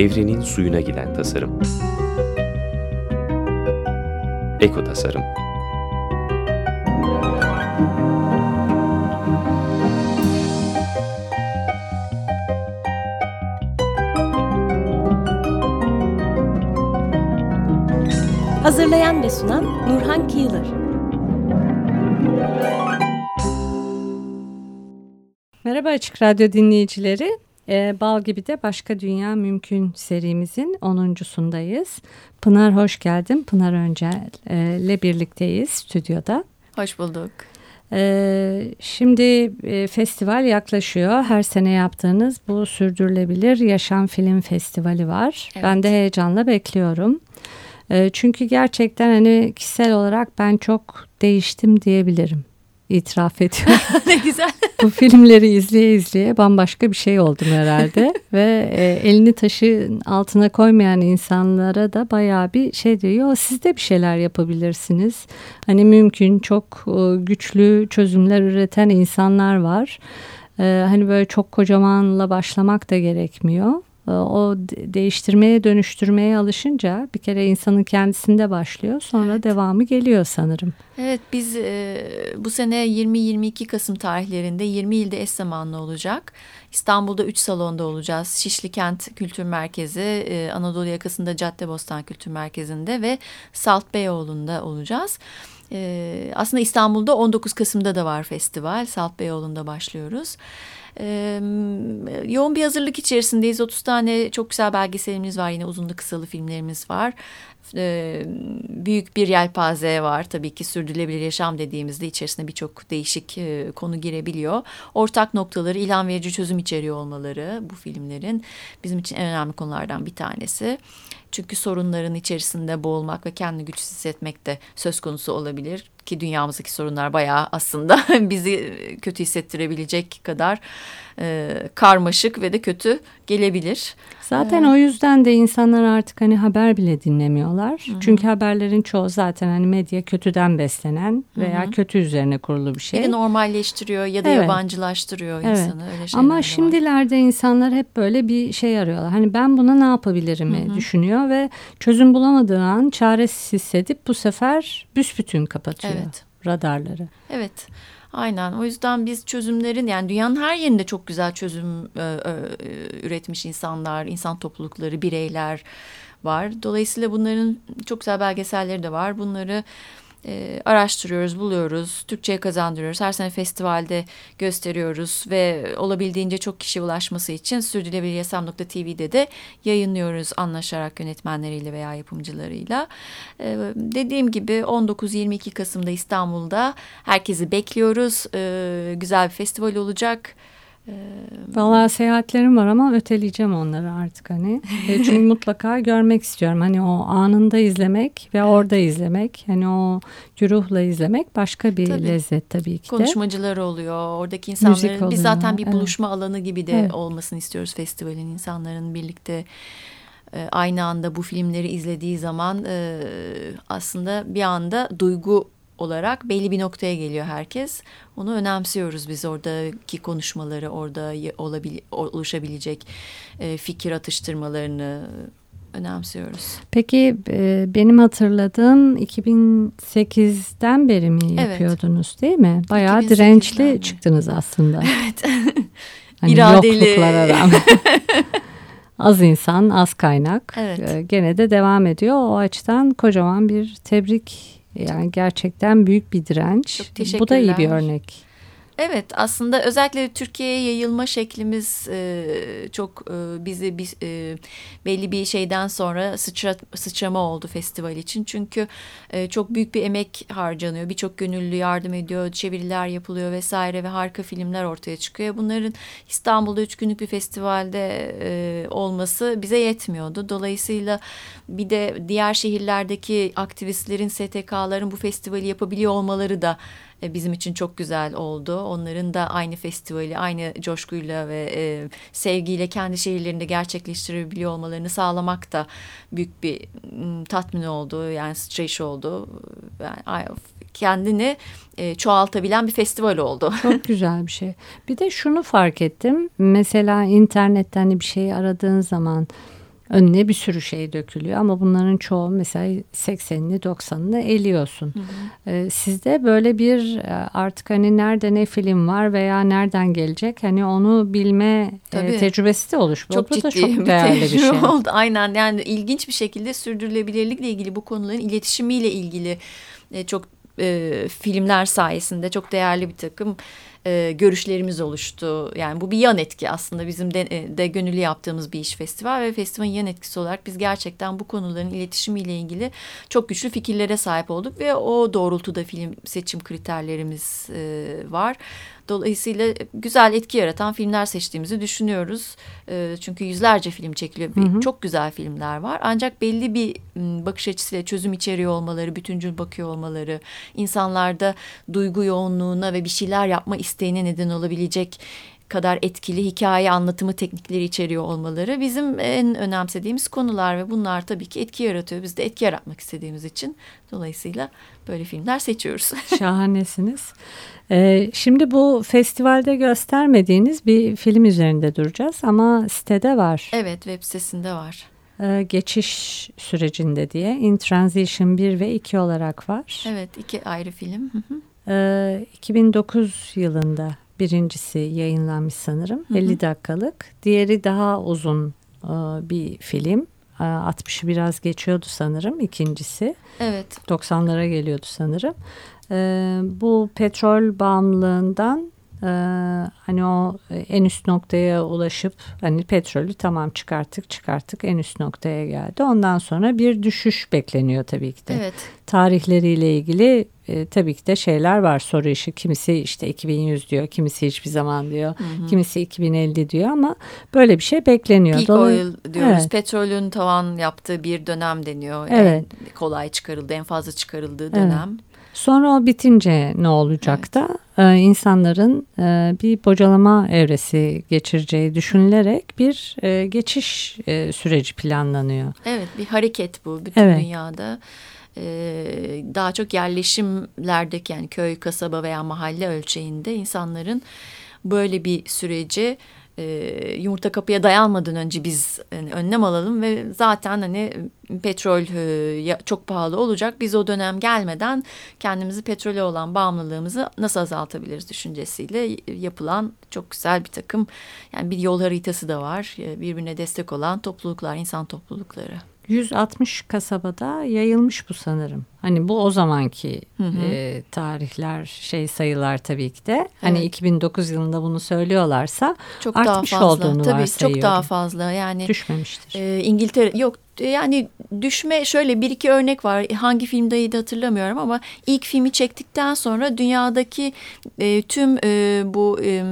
Evrenin suyuna giden tasarım. Eko tasarım. Hazırlayan ve sunan Nurhan Kıyılır. Merhaba Açık Radyo dinleyicileri. Ee, Bal gibi de Başka Dünya Mümkün serimizin 10.sundayız. Pınar hoş geldin. Pınar Öncel ile birlikteyiz stüdyoda. Hoş bulduk. Ee, şimdi e, festival yaklaşıyor. Her sene yaptığınız bu Sürdürülebilir Yaşam Film Festivali var. Evet. Ben de heyecanla bekliyorum. Ee, çünkü gerçekten hani kişisel olarak ben çok değiştim diyebilirim itiraf ediyorum. ne güzel. Bu filmleri izleye izleye bambaşka bir şey oldum herhalde. Ve e, elini taşın altına koymayan insanlara da bayağı bir şey diyor. Siz de bir şeyler yapabilirsiniz. Hani mümkün çok e, güçlü çözümler üreten insanlar var. E, hani böyle çok kocamanla başlamak da gerekmiyor. Ee, o değiştirmeye dönüştürmeye alışınca bir kere insanın kendisinde başlıyor sonra evet. devamı geliyor sanırım. Evet biz e, bu sene 20-22 Kasım tarihlerinde 20 ilde eş zamanlı olacak. İstanbul'da 3 salonda olacağız. Şişli Kent Kültür Merkezi, e, Anadolu yakasında Caddebostan Kültür Merkezi'nde ve Salt Beyoğlu'nda olacağız. E, aslında İstanbul'da 19 Kasım'da da var festival. Salt Beyoğlu'nda başlıyoruz. Yoğun bir hazırlık içerisindeyiz. 30 tane çok güzel belgeselimiz var. Yine uzunlu kısalı filmlerimiz var. Büyük bir yelpaze var. Tabii ki sürdürülebilir yaşam dediğimizde içerisine birçok değişik konu girebiliyor. Ortak noktaları ilham verici çözüm içeriyor olmaları bu filmlerin bizim için en önemli konulardan bir tanesi. Çünkü sorunların içerisinde boğulmak ve kendini güçsüz hissetmek de söz konusu olabilir ki dünyamızdaki sorunlar bayağı aslında bizi kötü hissettirebilecek kadar e, karmaşık ve de kötü gelebilir. Zaten ee, o yüzden de insanlar artık hani haber bile dinlemiyorlar. Hı. Çünkü haberlerin çoğu zaten hani medya kötüden beslenen veya -hı. kötü üzerine kurulu bir şey. Ya da normalleştiriyor ya da evet. yabancılaştırıyor evet. insanı. Öyle Ama şimdilerde var. insanlar hep böyle bir şey arıyorlar. Hani ben buna ne yapabilirim Hı -hı. düşünüyor ve çözüm bulamadığı an çaresiz hissedip bu sefer büsbütün kapatıyor evet. Radarları. Evet. Aynen o yüzden biz çözümlerin yani dünyanın her yerinde çok güzel çözüm e, e, üretmiş insanlar, insan toplulukları, bireyler var. Dolayısıyla bunların çok güzel belgeselleri de var. Bunları e, araştırıyoruz, buluyoruz, Türkçe'ye kazandırıyoruz. Her sene festivalde gösteriyoruz ve olabildiğince çok kişi ulaşması için sürdürülebiliryasam.tv'de de yayınlıyoruz anlaşarak yönetmenleriyle veya yapımcılarıyla. E, dediğim gibi 19-22 Kasım'da İstanbul'da herkesi bekliyoruz. E, güzel bir festival olacak. Valla seyahatlerim var ama öteleyeceğim onları artık hani. E, çünkü mutlaka görmek istiyorum. Hani o anında izlemek ve orada izlemek. Hani o güruhla izlemek başka bir tabii. lezzet tabii ki de. Konuşmacılar oluyor. Oradaki insanların biz zaten bir buluşma evet. alanı gibi de evet. olmasını istiyoruz festivalin. insanların birlikte e, aynı anda bu filmleri izlediği zaman e, aslında bir anda duygu olarak belli bir noktaya geliyor herkes. Onu önemsiyoruz biz oradaki konuşmaları, orada olabil, oluşabilecek e, fikir atıştırmalarını önemsiyoruz. Peki e, benim hatırladığım 2008'den beri mi yapıyordunuz evet. değil mi? Bayağı dirençli mi? çıktınız aslında. Evet. hani İradeli. yokluklara rağmen. az insan, az kaynak. Evet. E, gene de devam ediyor. O açıdan kocaman bir tebrik yani gerçekten büyük bir direnç. Çok. Bu da iyi bir örnek. Evet aslında özellikle Türkiye'ye yayılma şeklimiz e, çok e, bizi bir, e, belli bir şeyden sonra sıçra, sıçrama oldu festival için. Çünkü e, çok büyük bir emek harcanıyor. Birçok gönüllü yardım ediyor, çeviriler yapılıyor vesaire ve harika filmler ortaya çıkıyor. Bunların İstanbul'da üç günlük bir festivalde e, olması bize yetmiyordu. Dolayısıyla bir de diğer şehirlerdeki aktivistlerin, STK'ların bu festivali yapabiliyor olmaları da bizim için çok güzel oldu. Onların da aynı festivali aynı coşkuyla ve e, sevgiyle kendi şehirlerinde gerçekleştirebiliyor olmalarını sağlamak da büyük bir tatmin oldu. Yani streç oldu. Yani, kendini e, çoğaltabilen bir festival oldu. Çok güzel bir şey. Bir de şunu fark ettim. Mesela internetten bir şey aradığın zaman önüne bir sürü şey dökülüyor ama bunların çoğu mesela 80'ini 90'ını eliyorsun. Ee, sizde böyle bir e, artık hani nerede ne film var veya nereden gelecek hani onu bilme e, Tabii. tecrübesi de oluşmuş. Çok Bu da ciddi çok bir değerli bir tecrübe şey. oldu. Aynen yani ilginç bir şekilde sürdürülebilirlikle ilgili bu konuların iletişimiyle ilgili e, çok e, filmler sayesinde çok değerli bir takım e, görüşlerimiz oluştu. Yani bu bir yan etki aslında bizim de, e, de gönüllü yaptığımız bir iş festival ve festivalin yan etkisi olarak biz gerçekten bu konuların iletişimiyle ilgili çok güçlü fikirlere sahip olduk ve o doğrultuda film seçim kriterlerimiz e, var. Dolayısıyla güzel etki yaratan filmler seçtiğimizi düşünüyoruz. E, çünkü yüzlerce film çekiliyor. Hı hı. Çok güzel filmler var. Ancak belli bir bakış açısıyla çözüm içeriyor olmaları, bütüncül bakıyor olmaları, insanlarda duygu yoğunluğuna ve bir şeyler yapma isteğine neden olabilecek kadar etkili hikaye anlatımı teknikleri içeriyor olmaları bizim en önemsediğimiz konular ve bunlar tabii ki etki yaratıyor. Biz de etki yaratmak istediğimiz için dolayısıyla böyle filmler seçiyoruz. Şahanesiniz. Ee, şimdi bu festivalde göstermediğiniz bir film üzerinde duracağız ama sitede var. evet web sitesinde var. Ee, geçiş sürecinde diye In Transition 1 ve 2 olarak var. Evet iki ayrı film. Hı hı. Ee, 2009 yılında birincisi yayınlanmış sanırım. Hı hı. 50 dakikalık. Diğeri daha uzun e, bir film. Ee, 60'ı biraz geçiyordu sanırım ikincisi. Evet 90'lara geliyordu sanırım. Ee, bu petrol bağımlılığından e, hani o en üst noktaya ulaşıp hani petrolü tamam çıkarttık çıkarttık en üst noktaya geldi. Ondan sonra bir düşüş bekleniyor tabii ki de. evet Tarihleriyle ilgili e, tabii ki de şeyler var soru işi. Kimisi işte 2100 diyor, kimisi hiçbir zaman diyor, Hı hı. kimisi 2050 diyor ama böyle bir şey bekleniyor. Peak Dolay- oil diyoruz. Evet. Petrolün tavan yaptığı bir dönem deniyor. Evet. En kolay çıkarıldı, en fazla çıkarıldığı dönem. Sonra o bitince ne olacak da e, insanların e, bir bocalama evresi geçireceği düşünülerek bir e, geçiş e, süreci planlanıyor. Evet bir hareket bu bütün Evet. dünyada. Ee, daha çok yerleşimlerdeki yani köy, kasaba veya mahalle ölçeğinde insanların böyle bir süreci e, yumurta kapıya dayanmadan önce biz hani, önlem alalım ve zaten hani petrol e, çok pahalı olacak. Biz o dönem gelmeden kendimizi petrole olan bağımlılığımızı nasıl azaltabiliriz düşüncesiyle yapılan çok güzel bir takım yani bir yol haritası da var. E, Birbirine destek olan topluluklar, insan toplulukları. 160 kasabada yayılmış bu sanırım. Hani bu o zamanki Hı hı. e, tarihler şey sayılar tabii ki de. Hani Evet. 2009 yılında bunu söylüyorlarsa Çok Artmış daha fazla. olduğunu Tabii çok varsayıyorum. daha fazla. Yani düşmemiştir. e, İngiltere yok yani düşme şöyle bir iki örnek var. Hangi filmdeydi hatırlamıyorum ama ilk filmi çektikten sonra dünyadaki e, tüm e, bu e,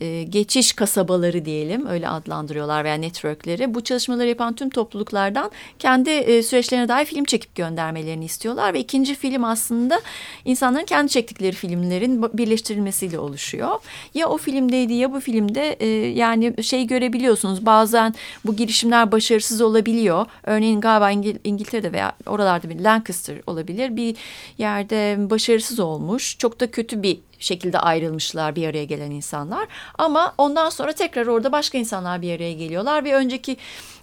e, geçiş kasabaları diyelim öyle adlandırıyorlar veya networkleri. Bu çalışmaları yapan tüm topluluklardan kendi e, süreçlerine dair film çekip göndermelerini istiyorlar ve ikinci film aslında insanların kendi çektikleri filmlerin birleştirilmesiyle oluşuyor. Ya o filmdeydi ya bu filmde e, yani şey görebiliyorsunuz bazen bu girişimler başarısız olabiliyor. Örneğin galiba İngil- İngiltere'de veya oralarda bir Lancaster olabilir bir yerde başarısız olmuş. Çok da kötü bir şekilde ayrılmışlar bir araya gelen insanlar. Ama ondan sonra tekrar orada başka insanlar bir araya geliyorlar ve önceki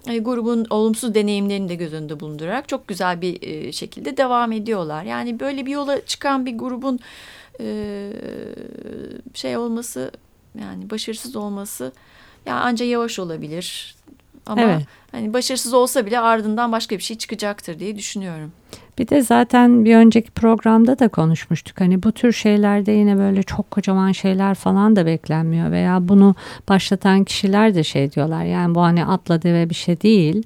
e, grubun olumsuz deneyimlerini de göz önünde bulundurarak çok güzel bir e, şekilde devam ediyorlar. Yani böyle bir yola çıkan bir grubun e, şey olması yani başarısız olması ya anca yavaş olabilir. Ama Evet. hani başarısız olsa bile ardından başka bir şey çıkacaktır diye düşünüyorum. Bir de zaten bir önceki programda da konuşmuştuk. Hani bu tür şeylerde yine böyle çok kocaman şeyler falan da beklenmiyor veya bunu başlatan kişiler de şey diyorlar. Yani bu hani atla deve bir şey değil.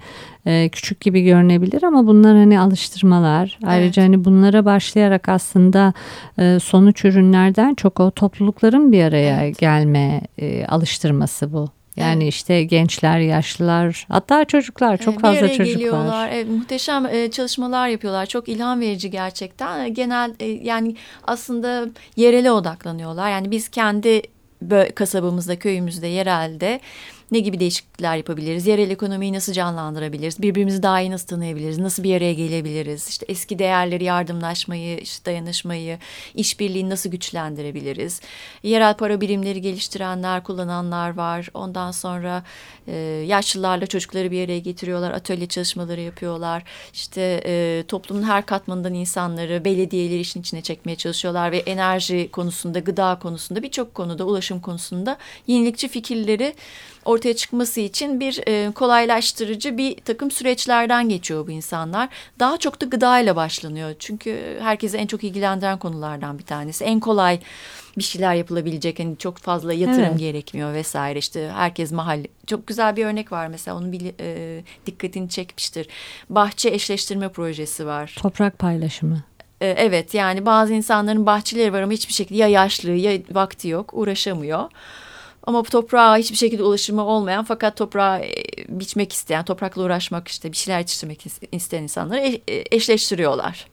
Ee, küçük gibi görünebilir ama bunlar hani alıştırmalar. Ayrıca hani bunlara başlayarak aslında e, sonuç ürünlerden çok o toplulukların bir araya Evet. gelme e, alıştırması bu. Yani Evet. işte gençler, yaşlılar, hatta çocuklar çok Ee, bir fazla araya çocuk geliyorlar. Evet, muhteşem e, çalışmalar yapıyorlar. Çok ilham verici gerçekten. E, Genel e, yani aslında yerele odaklanıyorlar. Yani biz kendi kasabamızda, köyümüzde, yerelde ne gibi değişiklikler yapabiliriz? Yerel ekonomiyi nasıl canlandırabiliriz? Birbirimizi daha iyi nasıl tanıyabiliriz? Nasıl bir araya gelebiliriz? İşte eski değerleri, yardımlaşmayı, işte dayanışmayı, işbirliğini nasıl güçlendirebiliriz? Yerel para birimleri geliştirenler, kullananlar var. Ondan sonra e, yaşlılarla çocukları bir araya getiriyorlar, atölye çalışmaları yapıyorlar. İşte e, toplumun her katmanından insanları, belediyeleri işin içine çekmeye çalışıyorlar ve enerji konusunda, gıda konusunda, birçok konuda, ulaşım konusunda yenilikçi fikirleri ortaya çıkması için bir e, kolaylaştırıcı bir takım süreçlerden geçiyor bu insanlar. Daha çok da gıda ile başlanıyor. Çünkü herkese en çok ilgilendiren konulardan bir tanesi. En kolay bir şeyler yapılabilecek. Hani çok fazla yatırım evet. gerekmiyor vesaire. İşte herkes mahalle. Çok güzel bir örnek var mesela. Onun bir e, dikkatini çekmiştir. Bahçe eşleştirme projesi var. Toprak paylaşımı. E, evet yani bazı insanların bahçeleri var ama hiçbir şekilde ya yaşlı ya vakti yok uğraşamıyor. Ama bu toprağa hiçbir şekilde ulaşımı olmayan fakat toprağı e, biçmek isteyen, toprakla uğraşmak işte bir şeyler yetiştirmek isteyen insanları e, eşleştiriyorlar.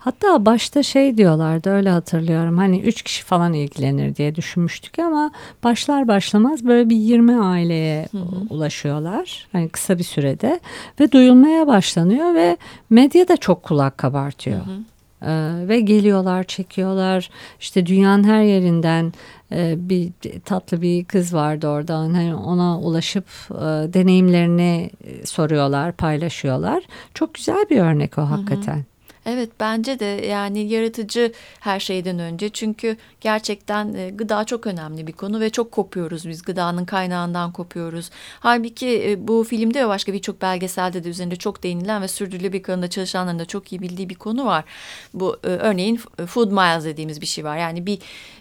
Hatta başta şey diyorlardı öyle hatırlıyorum hani üç kişi falan ilgilenir diye düşünmüştük ama başlar başlamaz böyle bir 20 aileye hı hı. ulaşıyorlar hani kısa bir sürede ve duyulmaya başlanıyor ve medya da çok kulak kabartıyor. Hı hı. Ee, ve geliyorlar çekiyorlar işte dünyanın her yerinden e, bir tatlı bir kız vardı orada hani ona ulaşıp e, deneyimlerini e, soruyorlar paylaşıyorlar çok güzel bir örnek o hakikaten. Hı hı. Evet bence de yani yaratıcı her şeyden önce çünkü gerçekten e, gıda çok önemli bir konu ve çok kopuyoruz biz gıdanın kaynağından kopuyoruz. Halbuki e, bu filmde ve başka birçok belgeselde de üzerinde çok değinilen ve sürdürülebilir kanında çalışanların da çok iyi bildiği bir konu var. Bu e, örneğin food miles dediğimiz bir şey var. Yani bir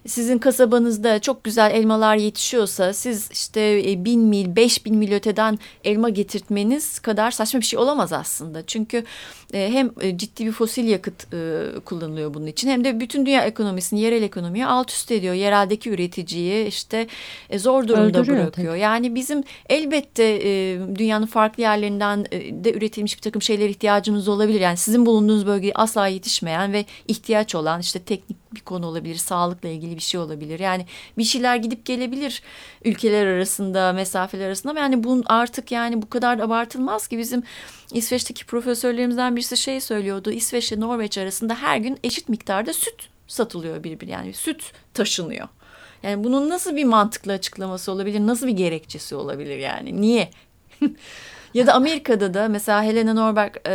sizin kasabanızda çok güzel elmalar yetişiyorsa siz işte bin mil, beş bin mil öteden elma getirtmeniz kadar saçma bir şey olamaz aslında. Çünkü hem ciddi bir fosil yakıt e, kullanılıyor bunun için hem de bütün dünya ekonomisini yerel ekonomiye alt üst ediyor. Yereldeki üreticiyi işte e, zor durumda Öldürüyor, bırakıyor. Tabii. Yani bizim elbette e, dünyanın farklı yerlerinden e, de üretilmiş bir takım şeyler ihtiyacımız olabilir. Yani sizin bulunduğunuz bölgeye asla yetişmeyen ve ihtiyaç olan işte teknik bir konu olabilir, sağlıkla ilgili bir şey olabilir. Yani bir şeyler gidip gelebilir ülkeler arasında, mesafeler arasında ama yani bunun artık yani bu kadar abartılmaz ki bizim İsveç'teki profesörlerimizden birisi şey söylüyordu. İsveç ile Norveç arasında her gün eşit miktarda süt satılıyor birbir yani süt taşınıyor. Yani bunun nasıl bir mantıklı açıklaması olabilir? Nasıl bir gerekçesi olabilir yani? Niye? Ya da Amerika'da da mesela Helena Norberg e,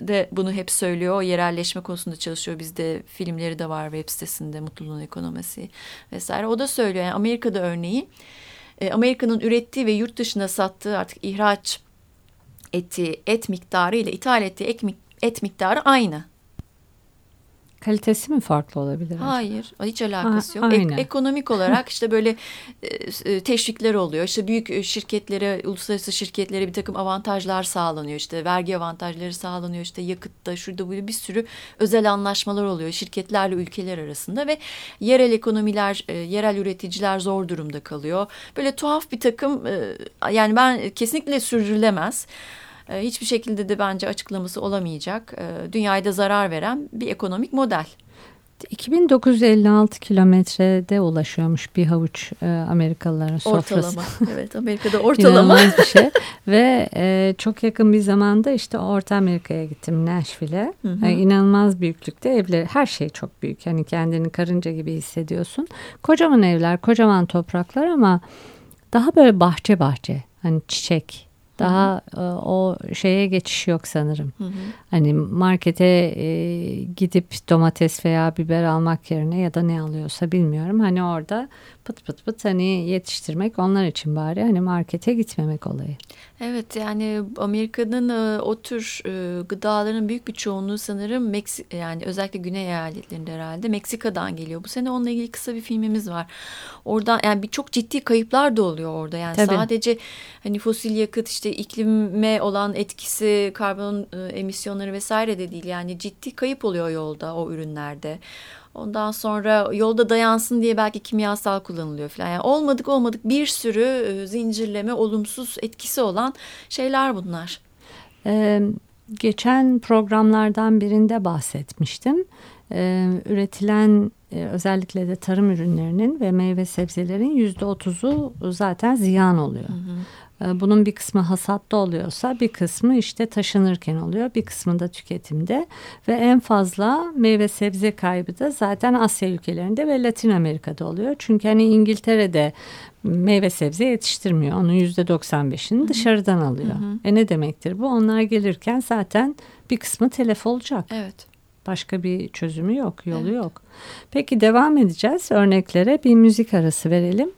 de bunu hep söylüyor. O yerelleşme konusunda çalışıyor. Bizde filmleri de var web sitesinde Mutluluğun Ekonomisi vesaire. O da söylüyor. Yani Amerika'da örneğin e, Amerika'nın ürettiği ve yurt dışına sattığı artık ihraç ettiği et miktarı ile ithal ettiği et, et miktarı aynı. Kalitesi mi farklı olabilir? Hayır, hiç alakası ha, yok. Ek, ekonomik olarak işte böyle e, e, teşvikler oluyor. İşte büyük e, şirketlere, uluslararası şirketlere bir takım avantajlar sağlanıyor. İşte vergi avantajları sağlanıyor. İşte yakıtta, şurada böyle bir sürü özel anlaşmalar oluyor şirketlerle ülkeler arasında ve yerel ekonomiler, yerel üreticiler zor durumda kalıyor. Böyle tuhaf bir takım yani ben kesinlikle sürdürülemez. Ee, hiçbir şekilde de bence açıklaması olamayacak. E, dünyaya da zarar veren bir ekonomik model. 2956 kilometrede ulaşıyormuş bir havuç e, Amerikalıların sofrası. Ortalama. Evet Amerika'da ortalama. İnanılmaz bir şey. Ve e, çok yakın bir zamanda işte Orta Amerika'ya gittim Nashville'e. Yani inanılmaz büyüklükte evler. Her şey çok büyük. Yani kendini karınca gibi hissediyorsun. Kocaman evler, kocaman topraklar ama daha böyle bahçe bahçe. Hani çiçek daha hı hı. E, o şeye geçiş yok sanırım. Hı hı. Hani markete e, gidip domates veya biber almak yerine ya da ne alıyorsa bilmiyorum. Hani orada pıt pıt pıt hani yetiştirmek onlar için bari hani markete gitmemek olayı. Evet yani Amerika'nın e, o tür e, gıdaların büyük bir çoğunluğu sanırım Meksik yani özellikle güney eyaletlerinde herhalde Meksika'dan geliyor. Bu sene onunla ilgili kısa bir filmimiz var. Oradan yani bir çok ciddi kayıplar da oluyor orada. Yani Tabii. sadece hani fosil yakıt işte iklime olan etkisi, karbon e, emisyonları vesaire de değil. Yani ciddi kayıp oluyor yolda o ürünlerde. Ondan sonra yolda dayansın diye belki kimyasal kullanılıyor falan. Yani olmadık olmadık bir sürü e, zincirleme olumsuz etkisi olan şeyler bunlar. Ee, geçen programlardan birinde bahsetmiştim. Ee, üretilen e, özellikle de tarım ürünlerinin ve meyve sebzelerin yüzde otuzu zaten ziyan oluyor. E, Bunun bir kısmı hasatta oluyorsa bir kısmı işte taşınırken oluyor. Bir kısmı da tüketimde ve en fazla meyve sebze kaybı da zaten Asya ülkelerinde ve Latin Amerika'da oluyor. Çünkü hani İngiltere'de meyve sebze yetiştirmiyor. Onun yüzde 95'ini dışarıdan alıyor. E ne demektir bu? Onlar gelirken zaten bir kısmı telef olacak. Evet. Başka bir çözümü yok, yolu yok. Peki devam edeceğiz örneklere. Bir müzik arası verelim.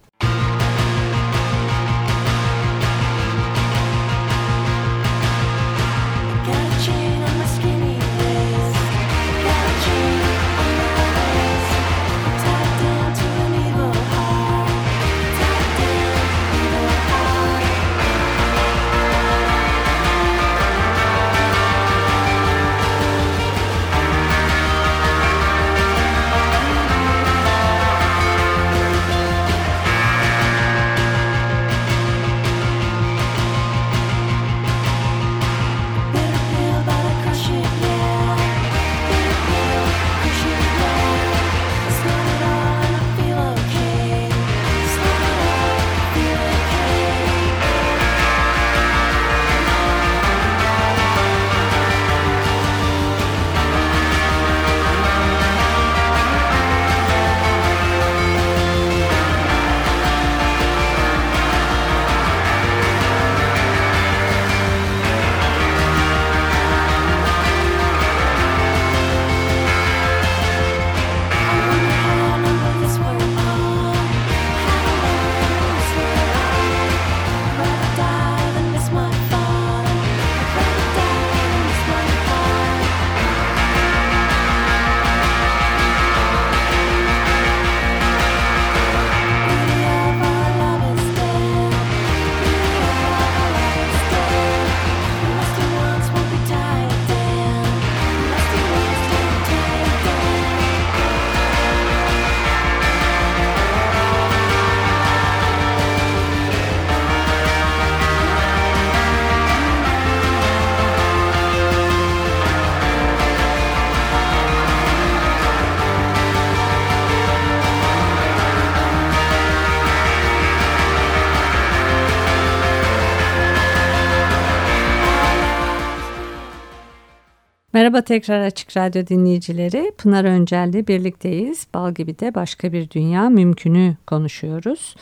Merhaba tekrar Açık Radyo dinleyicileri. Pınar Öncel'le birlikteyiz. Bal gibi de başka bir dünya mümkünü konuşuyoruz.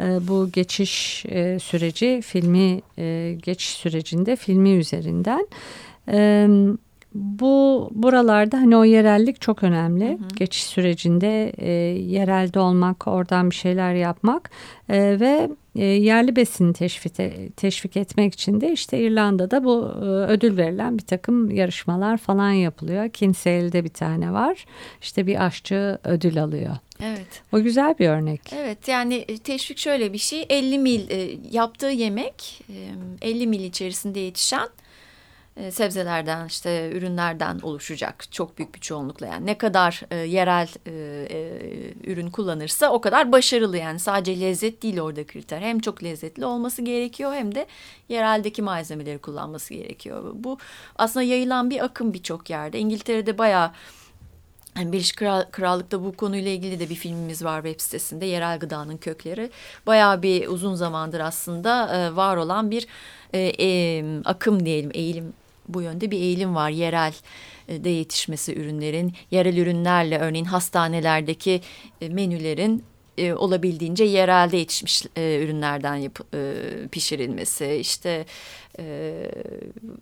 Ee, Bu geçiş e, süreci filmi e, geçiş sürecinde filmi üzerinden. Ee, Bu buralarda hani o yerellik çok önemli. Geçiş sürecinde e, yerelde olmak, oradan bir şeyler yapmak e, ve e, yerli besini teşvik, teşvik etmek için de işte İrlanda'da bu e, ödül verilen bir takım yarışmalar falan yapılıyor. Kinsale'de bir tane var. İşte bir aşçı ödül alıyor. Evet. O güzel bir örnek. Evet yani e, teşvik şöyle bir şey 50 mil e, yaptığı yemek e, 50 mil içerisinde yetişen e, sebzelerden işte ürünlerden oluşacak çok büyük bir çoğunlukla yani ne kadar e, yerel e, e, ürün kullanırsa o kadar başarılı yani sadece lezzet değil orada kriter hem çok lezzetli olması gerekiyor hem de yereldeki malzemeleri kullanması gerekiyor bu aslında yayılan bir akım birçok yerde İngiltere'de bayağı yani Birleşik Kral, Krallık'ta bu konuyla ilgili de bir filmimiz var web sitesinde. Yerel gıdanın kökleri. Bayağı bir uzun zamandır aslında e, var olan bir e, e, akım diyelim, eğilim bu yönde bir eğilim var. Yerel e, de yetişmesi ürünlerin, yerel ürünlerle örneğin hastanelerdeki e, menülerin e, olabildiğince yerelde yetişmiş ürünlerden yap, pişirilmesi. İşte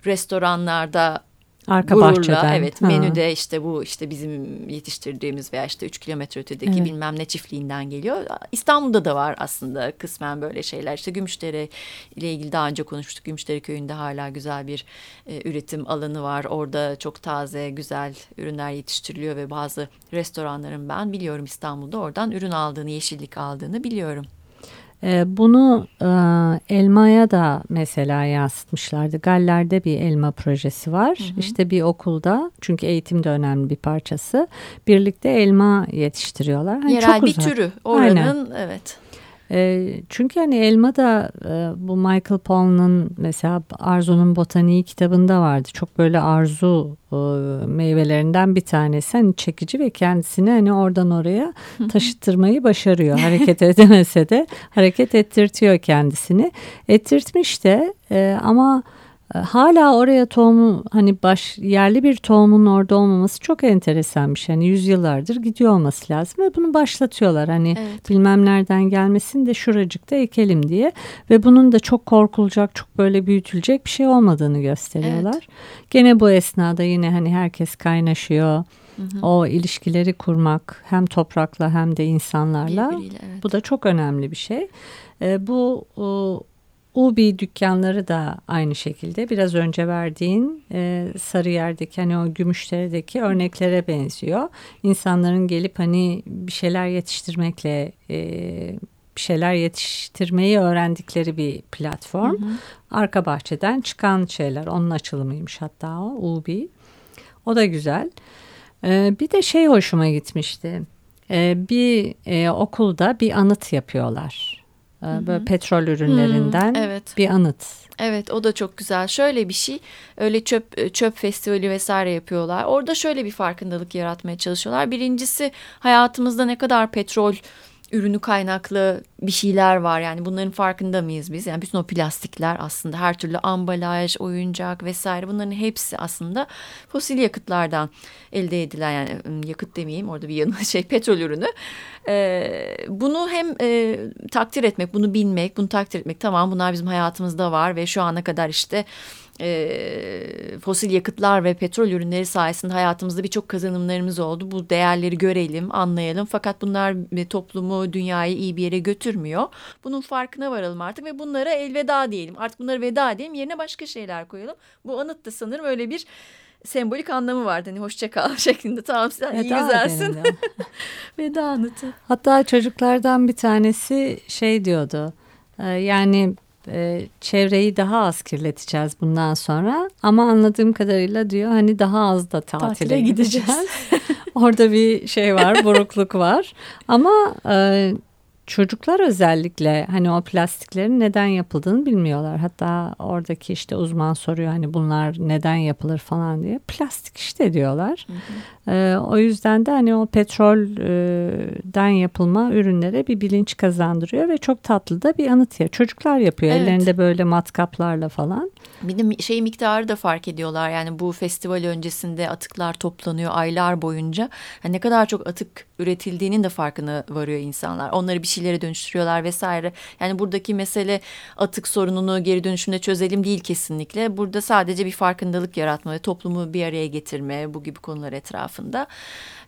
restoranlarda Arka gururla bahçeden. evet Ha. menüde işte bu işte bizim yetiştirdiğimiz veya işte 3 kilometre ötedeki Evet. bilmem ne çiftliğinden geliyor. İstanbul'da da var aslında kısmen böyle şeyler. İşte Gümüşdere ile ilgili daha önce konuşmuştuk. Gümüşdere köyünde hala güzel bir e, üretim alanı var. Orada çok taze güzel ürünler yetiştiriliyor ve bazı restoranların ben biliyorum İstanbul'da oradan ürün aldığını, yeşillik aldığını biliyorum. E, bunu e, elmaya da mesela yansıtmışlardı. Galler'de bir elma projesi var. İşte bir okulda çünkü eğitim de önemli bir parçası. Birlikte elma yetiştiriyorlar. Hani Yerel çok bir uzak. türü Aynen. oranın evet. E, çünkü hani elma da e, bu Michael Pollan'ın mesela Arzu'nun Botaniği kitabında vardı. Çok böyle arzu e, meyvelerinden bir tanesi. Hani çekici ve kendisini hani oradan oraya taşıttırmayı başarıyor. Hareket edemese de hareket ettirtiyor kendisini. Ettirtmiş de e, ama hala oraya tohumu hani baş yerli bir tohumun orada olmaması çok enteresanmış. Hani yüzyıllardır gidiyor olması lazım ve bunu başlatıyorlar. Hani Evet. bilmem nereden gelmesin de şuracıkta ekelim diye ve bunun da çok korkulacak, çok böyle büyütülecek bir şey olmadığını gösteriyorlar. Gene bu esnada yine hani herkes kaynaşıyor. O ilişkileri kurmak hem toprakla hem de insanlarla evet. bu da çok önemli bir şey. E, bu o, Ubi dükkanları da aynı şekilde biraz önce verdiğin e, Sarıyer'deki hani o Gümüşdere'deki örneklere benziyor. İnsanların gelip hani bir şeyler yetiştirmekle e, bir şeyler yetiştirmeyi öğrendikleri bir platform. Arka bahçeden çıkan şeyler onun açılımıymış hatta o Ubi. O da güzel. E, bir de şey hoşuma gitmişti. E, bir e, okulda bir anıt yapıyorlar. E, Böyle petrol ürünlerinden Hmm, evet. bir anıt. Evet o da çok güzel. Şöyle bir şey öyle çöp çöp festivali vesaire yapıyorlar. Orada şöyle bir farkındalık yaratmaya çalışıyorlar. Birincisi hayatımızda ne kadar petrol ürünü kaynaklı bir şeyler var. Yani bunların farkında mıyız biz? Yani bütün o plastikler aslında her türlü ambalaj, oyuncak vesaire bunların hepsi aslında fosil yakıtlardan elde edilen yani yakıt demeyeyim orada bir yanı şey petrol ürünü. Ee, bunu hem e, takdir etmek, bunu bilmek, bunu takdir etmek tamam bunlar bizim hayatımızda var ve şu ana kadar işte e, fosil yakıtlar ve petrol ürünleri sayesinde hayatımızda birçok kazanımlarımız oldu. Bu değerleri görelim, anlayalım. Fakat bunlar toplumu, dünyayı iyi bir yere götürmüyor. Bunun farkına varalım artık ve bunlara elveda diyelim. Artık bunlara veda edelim, yerine başka şeyler koyalım. Bu anıt da sanırım öyle bir sembolik anlamı vardı. Hani hoşça kal şeklinde. Tamam sen iyi Veda güzelsin. deniliyor. veda anıtı. Hatta çocuklardan bir tanesi şey diyordu. Yani e, çevreyi daha az kirleteceğiz bundan sonra. Ama anladığım kadarıyla diyor hani daha az da tatile, Tatile gideceğiz. gideceğiz. Orada bir şey var, burukluk var. Ama e, çocuklar özellikle hani o plastiklerin neden yapıldığını bilmiyorlar. Hatta oradaki işte uzman soruyor hani bunlar neden yapılır falan diye. Plastik işte diyorlar. E, o yüzden de hani o petrolden yapılma ürünlere bir bilinç kazandırıyor ve çok tatlı da bir anıt ya. Çocuklar yapıyor Evet. ellerinde böyle matkaplarla falan. Bir de şey miktarı da fark ediyorlar. Yani bu festival öncesinde atıklar toplanıyor aylar boyunca. Yani ne kadar çok atık üretildiğinin de farkına varıyor insanlar. Onları bir şeylere dönüştürüyorlar vesaire. Yani buradaki mesele atık sorununu geri dönüşümde çözelim değil kesinlikle. Burada sadece bir farkındalık yaratma ve toplumu bir araya getirme bu gibi konular etrafında.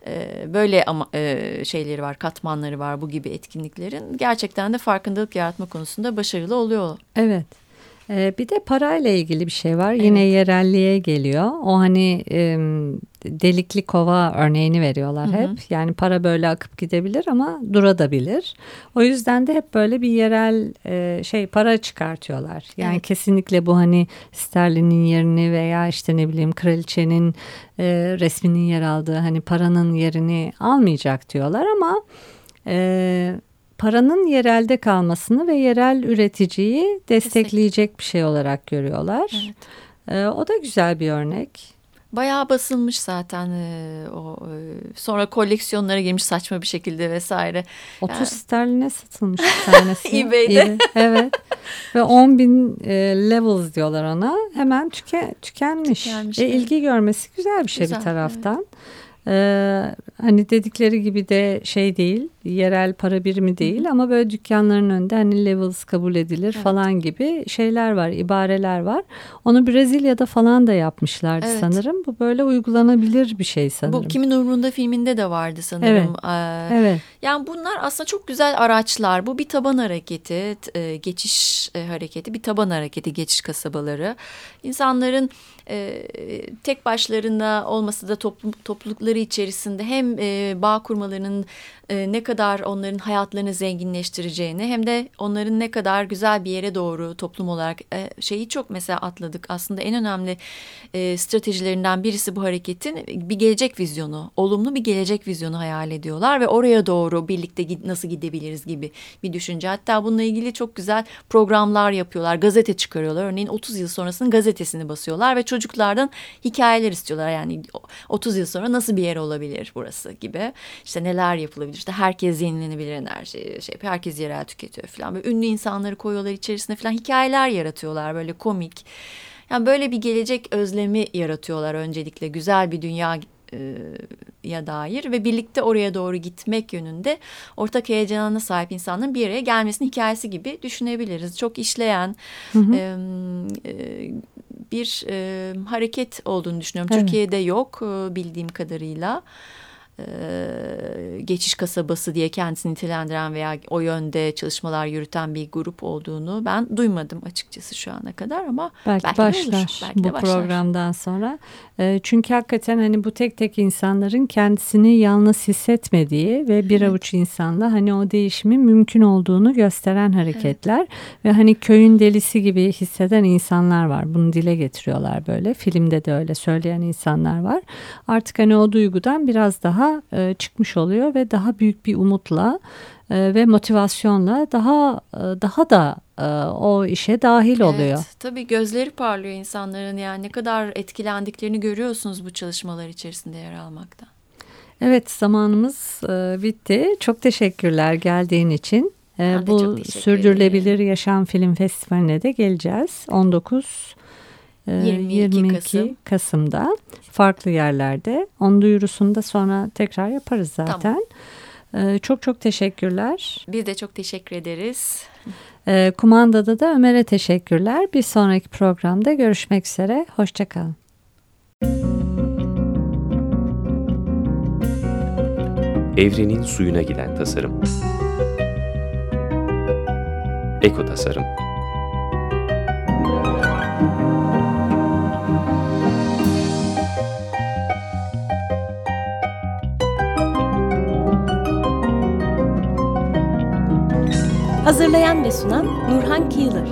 Ee, böyle ama e, şeyleri var, katmanları var bu gibi etkinliklerin. Gerçekten de farkındalık yaratma konusunda başarılı oluyor. Evet. Ee, bir de parayla ilgili bir şey var. Yine yerelliğe geliyor. O hani delikli kova örneğini veriyorlar hep. Yani para böyle akıp gidebilir ama durabilir. O yüzden de hep böyle bir yerel e, şey para çıkartıyorlar. Yani Evet. kesinlikle bu hani sterlinin yerini veya işte ne bileyim kraliçenin e, resminin yer aldığı hani paranın yerini almayacak diyorlar ama e, paranın yerelde kalmasını ve yerel üreticiyi destekleyecek bir şey olarak görüyorlar. Evet. E, o da güzel bir örnek. Bayağı basılmış zaten e, o e, sonra koleksiyonlara girmiş saçma bir şekilde vesaire. 30 Yani- sterline satılmış bir tanesi. eBay'de. eBay, Evet. Ve 10 bin e, levels diyorlar ona. Hemen tüke, tükenmiş. Tükenmiş, E, evet. ilgi görmesi güzel bir şey Güzel, bir taraftan. Ee, hani dedikleri gibi de şey değil yerel para birimi değil ama böyle dükkanların önünde hani levels kabul edilir Evet. falan gibi şeyler var ibareler var onu Brezilya'da falan da yapmışlardı Evet. sanırım bu böyle uygulanabilir bir şey sanırım Bu Kimin Umrunda filminde de vardı sanırım. Ee, evet Yani bunlar aslında çok güzel araçlar. Bu bir taban hareketi, e, geçiş e, hareketi, bir taban hareketi geçiş kasabaları. İnsanların e, tek başlarına olması da toplum, toplulukları içerisinde hem e, bağ kurmalarının e, ne kadar kadar onların hayatlarını zenginleştireceğini hem de onların ne kadar güzel bir yere doğru toplum olarak e, şeyi çok mesela atladık. Aslında en önemli e, stratejilerinden birisi bu hareketin bir gelecek vizyonu, olumlu bir gelecek vizyonu hayal ediyorlar ve oraya doğru birlikte nasıl gidebiliriz gibi bir düşünce. Hatta bununla ilgili çok güzel programlar yapıyorlar, gazete çıkarıyorlar. Örneğin 30 yıl sonrasının gazetesini basıyorlar ve çocuklardan hikayeler istiyorlar. Yani 30 yıl sonra nasıl bir yer olabilir burası gibi. İşte neler yapılabilir? İşte herkes yenilenebilir enerji, şey, herkes yerel tüketiyor falan. Böyle ünlü insanları koyuyorlar içerisine falan hikayeler yaratıyorlar böyle komik. Yani böyle bir gelecek özlemi yaratıyorlar öncelikle güzel bir dünya e, ya dair ve birlikte oraya doğru gitmek yönünde ortak heyecana sahip insanların bir araya gelmesinin hikayesi gibi düşünebiliriz. Çok işleyen e, e, bir e, hareket olduğunu düşünüyorum. Evet. Türkiye'de yok e, bildiğim kadarıyla. E, geçiş kasabası diye kendisini nitelendiren veya o yönde çalışmalar yürüten bir grup olduğunu ben duymadım açıkçası şu ana kadar ama Belki, Belki olur, başlar belki bu başlar. programdan sonra. E, çünkü hakikaten hani bu tek tek insanların kendisini yalnız hissetmediği ve bir avuç insanla hani o değişimin mümkün olduğunu gösteren hareketler ve hani köyün delisi gibi hisseden insanlar var. Bunu dile getiriyorlar böyle. Filmde de öyle söyleyen insanlar var. Artık hani o duygudan biraz daha e, çıkmış oluyor ve daha büyük bir umutla e, ve motivasyonla daha e, daha da e, o işe dahil oluyor. Evet, tabii gözleri parlıyor insanların yani ne kadar etkilendiklerini görüyorsunuz bu çalışmalar içerisinde yer almaktan. Evet zamanımız e, bitti. Çok teşekkürler geldiğin için. E, Ben bu Sürdürülebilir Yaşam Film Festivali'ne de geleceğiz. 19 e, 22 22 Kasım. Kasım'da farklı yerlerde. Onun duyurusunu da sonra tekrar yaparız zaten. E, çok çok teşekkürler. Biz de çok teşekkür ederiz. E, kumandada da Ömer'e teşekkürler. Bir sonraki programda görüşmek üzere. Hoşçakalın. Evrenin suyuna giden tasarım. Eko tasarım. Hazırlayan ve sunan Nurhan Kıyılır.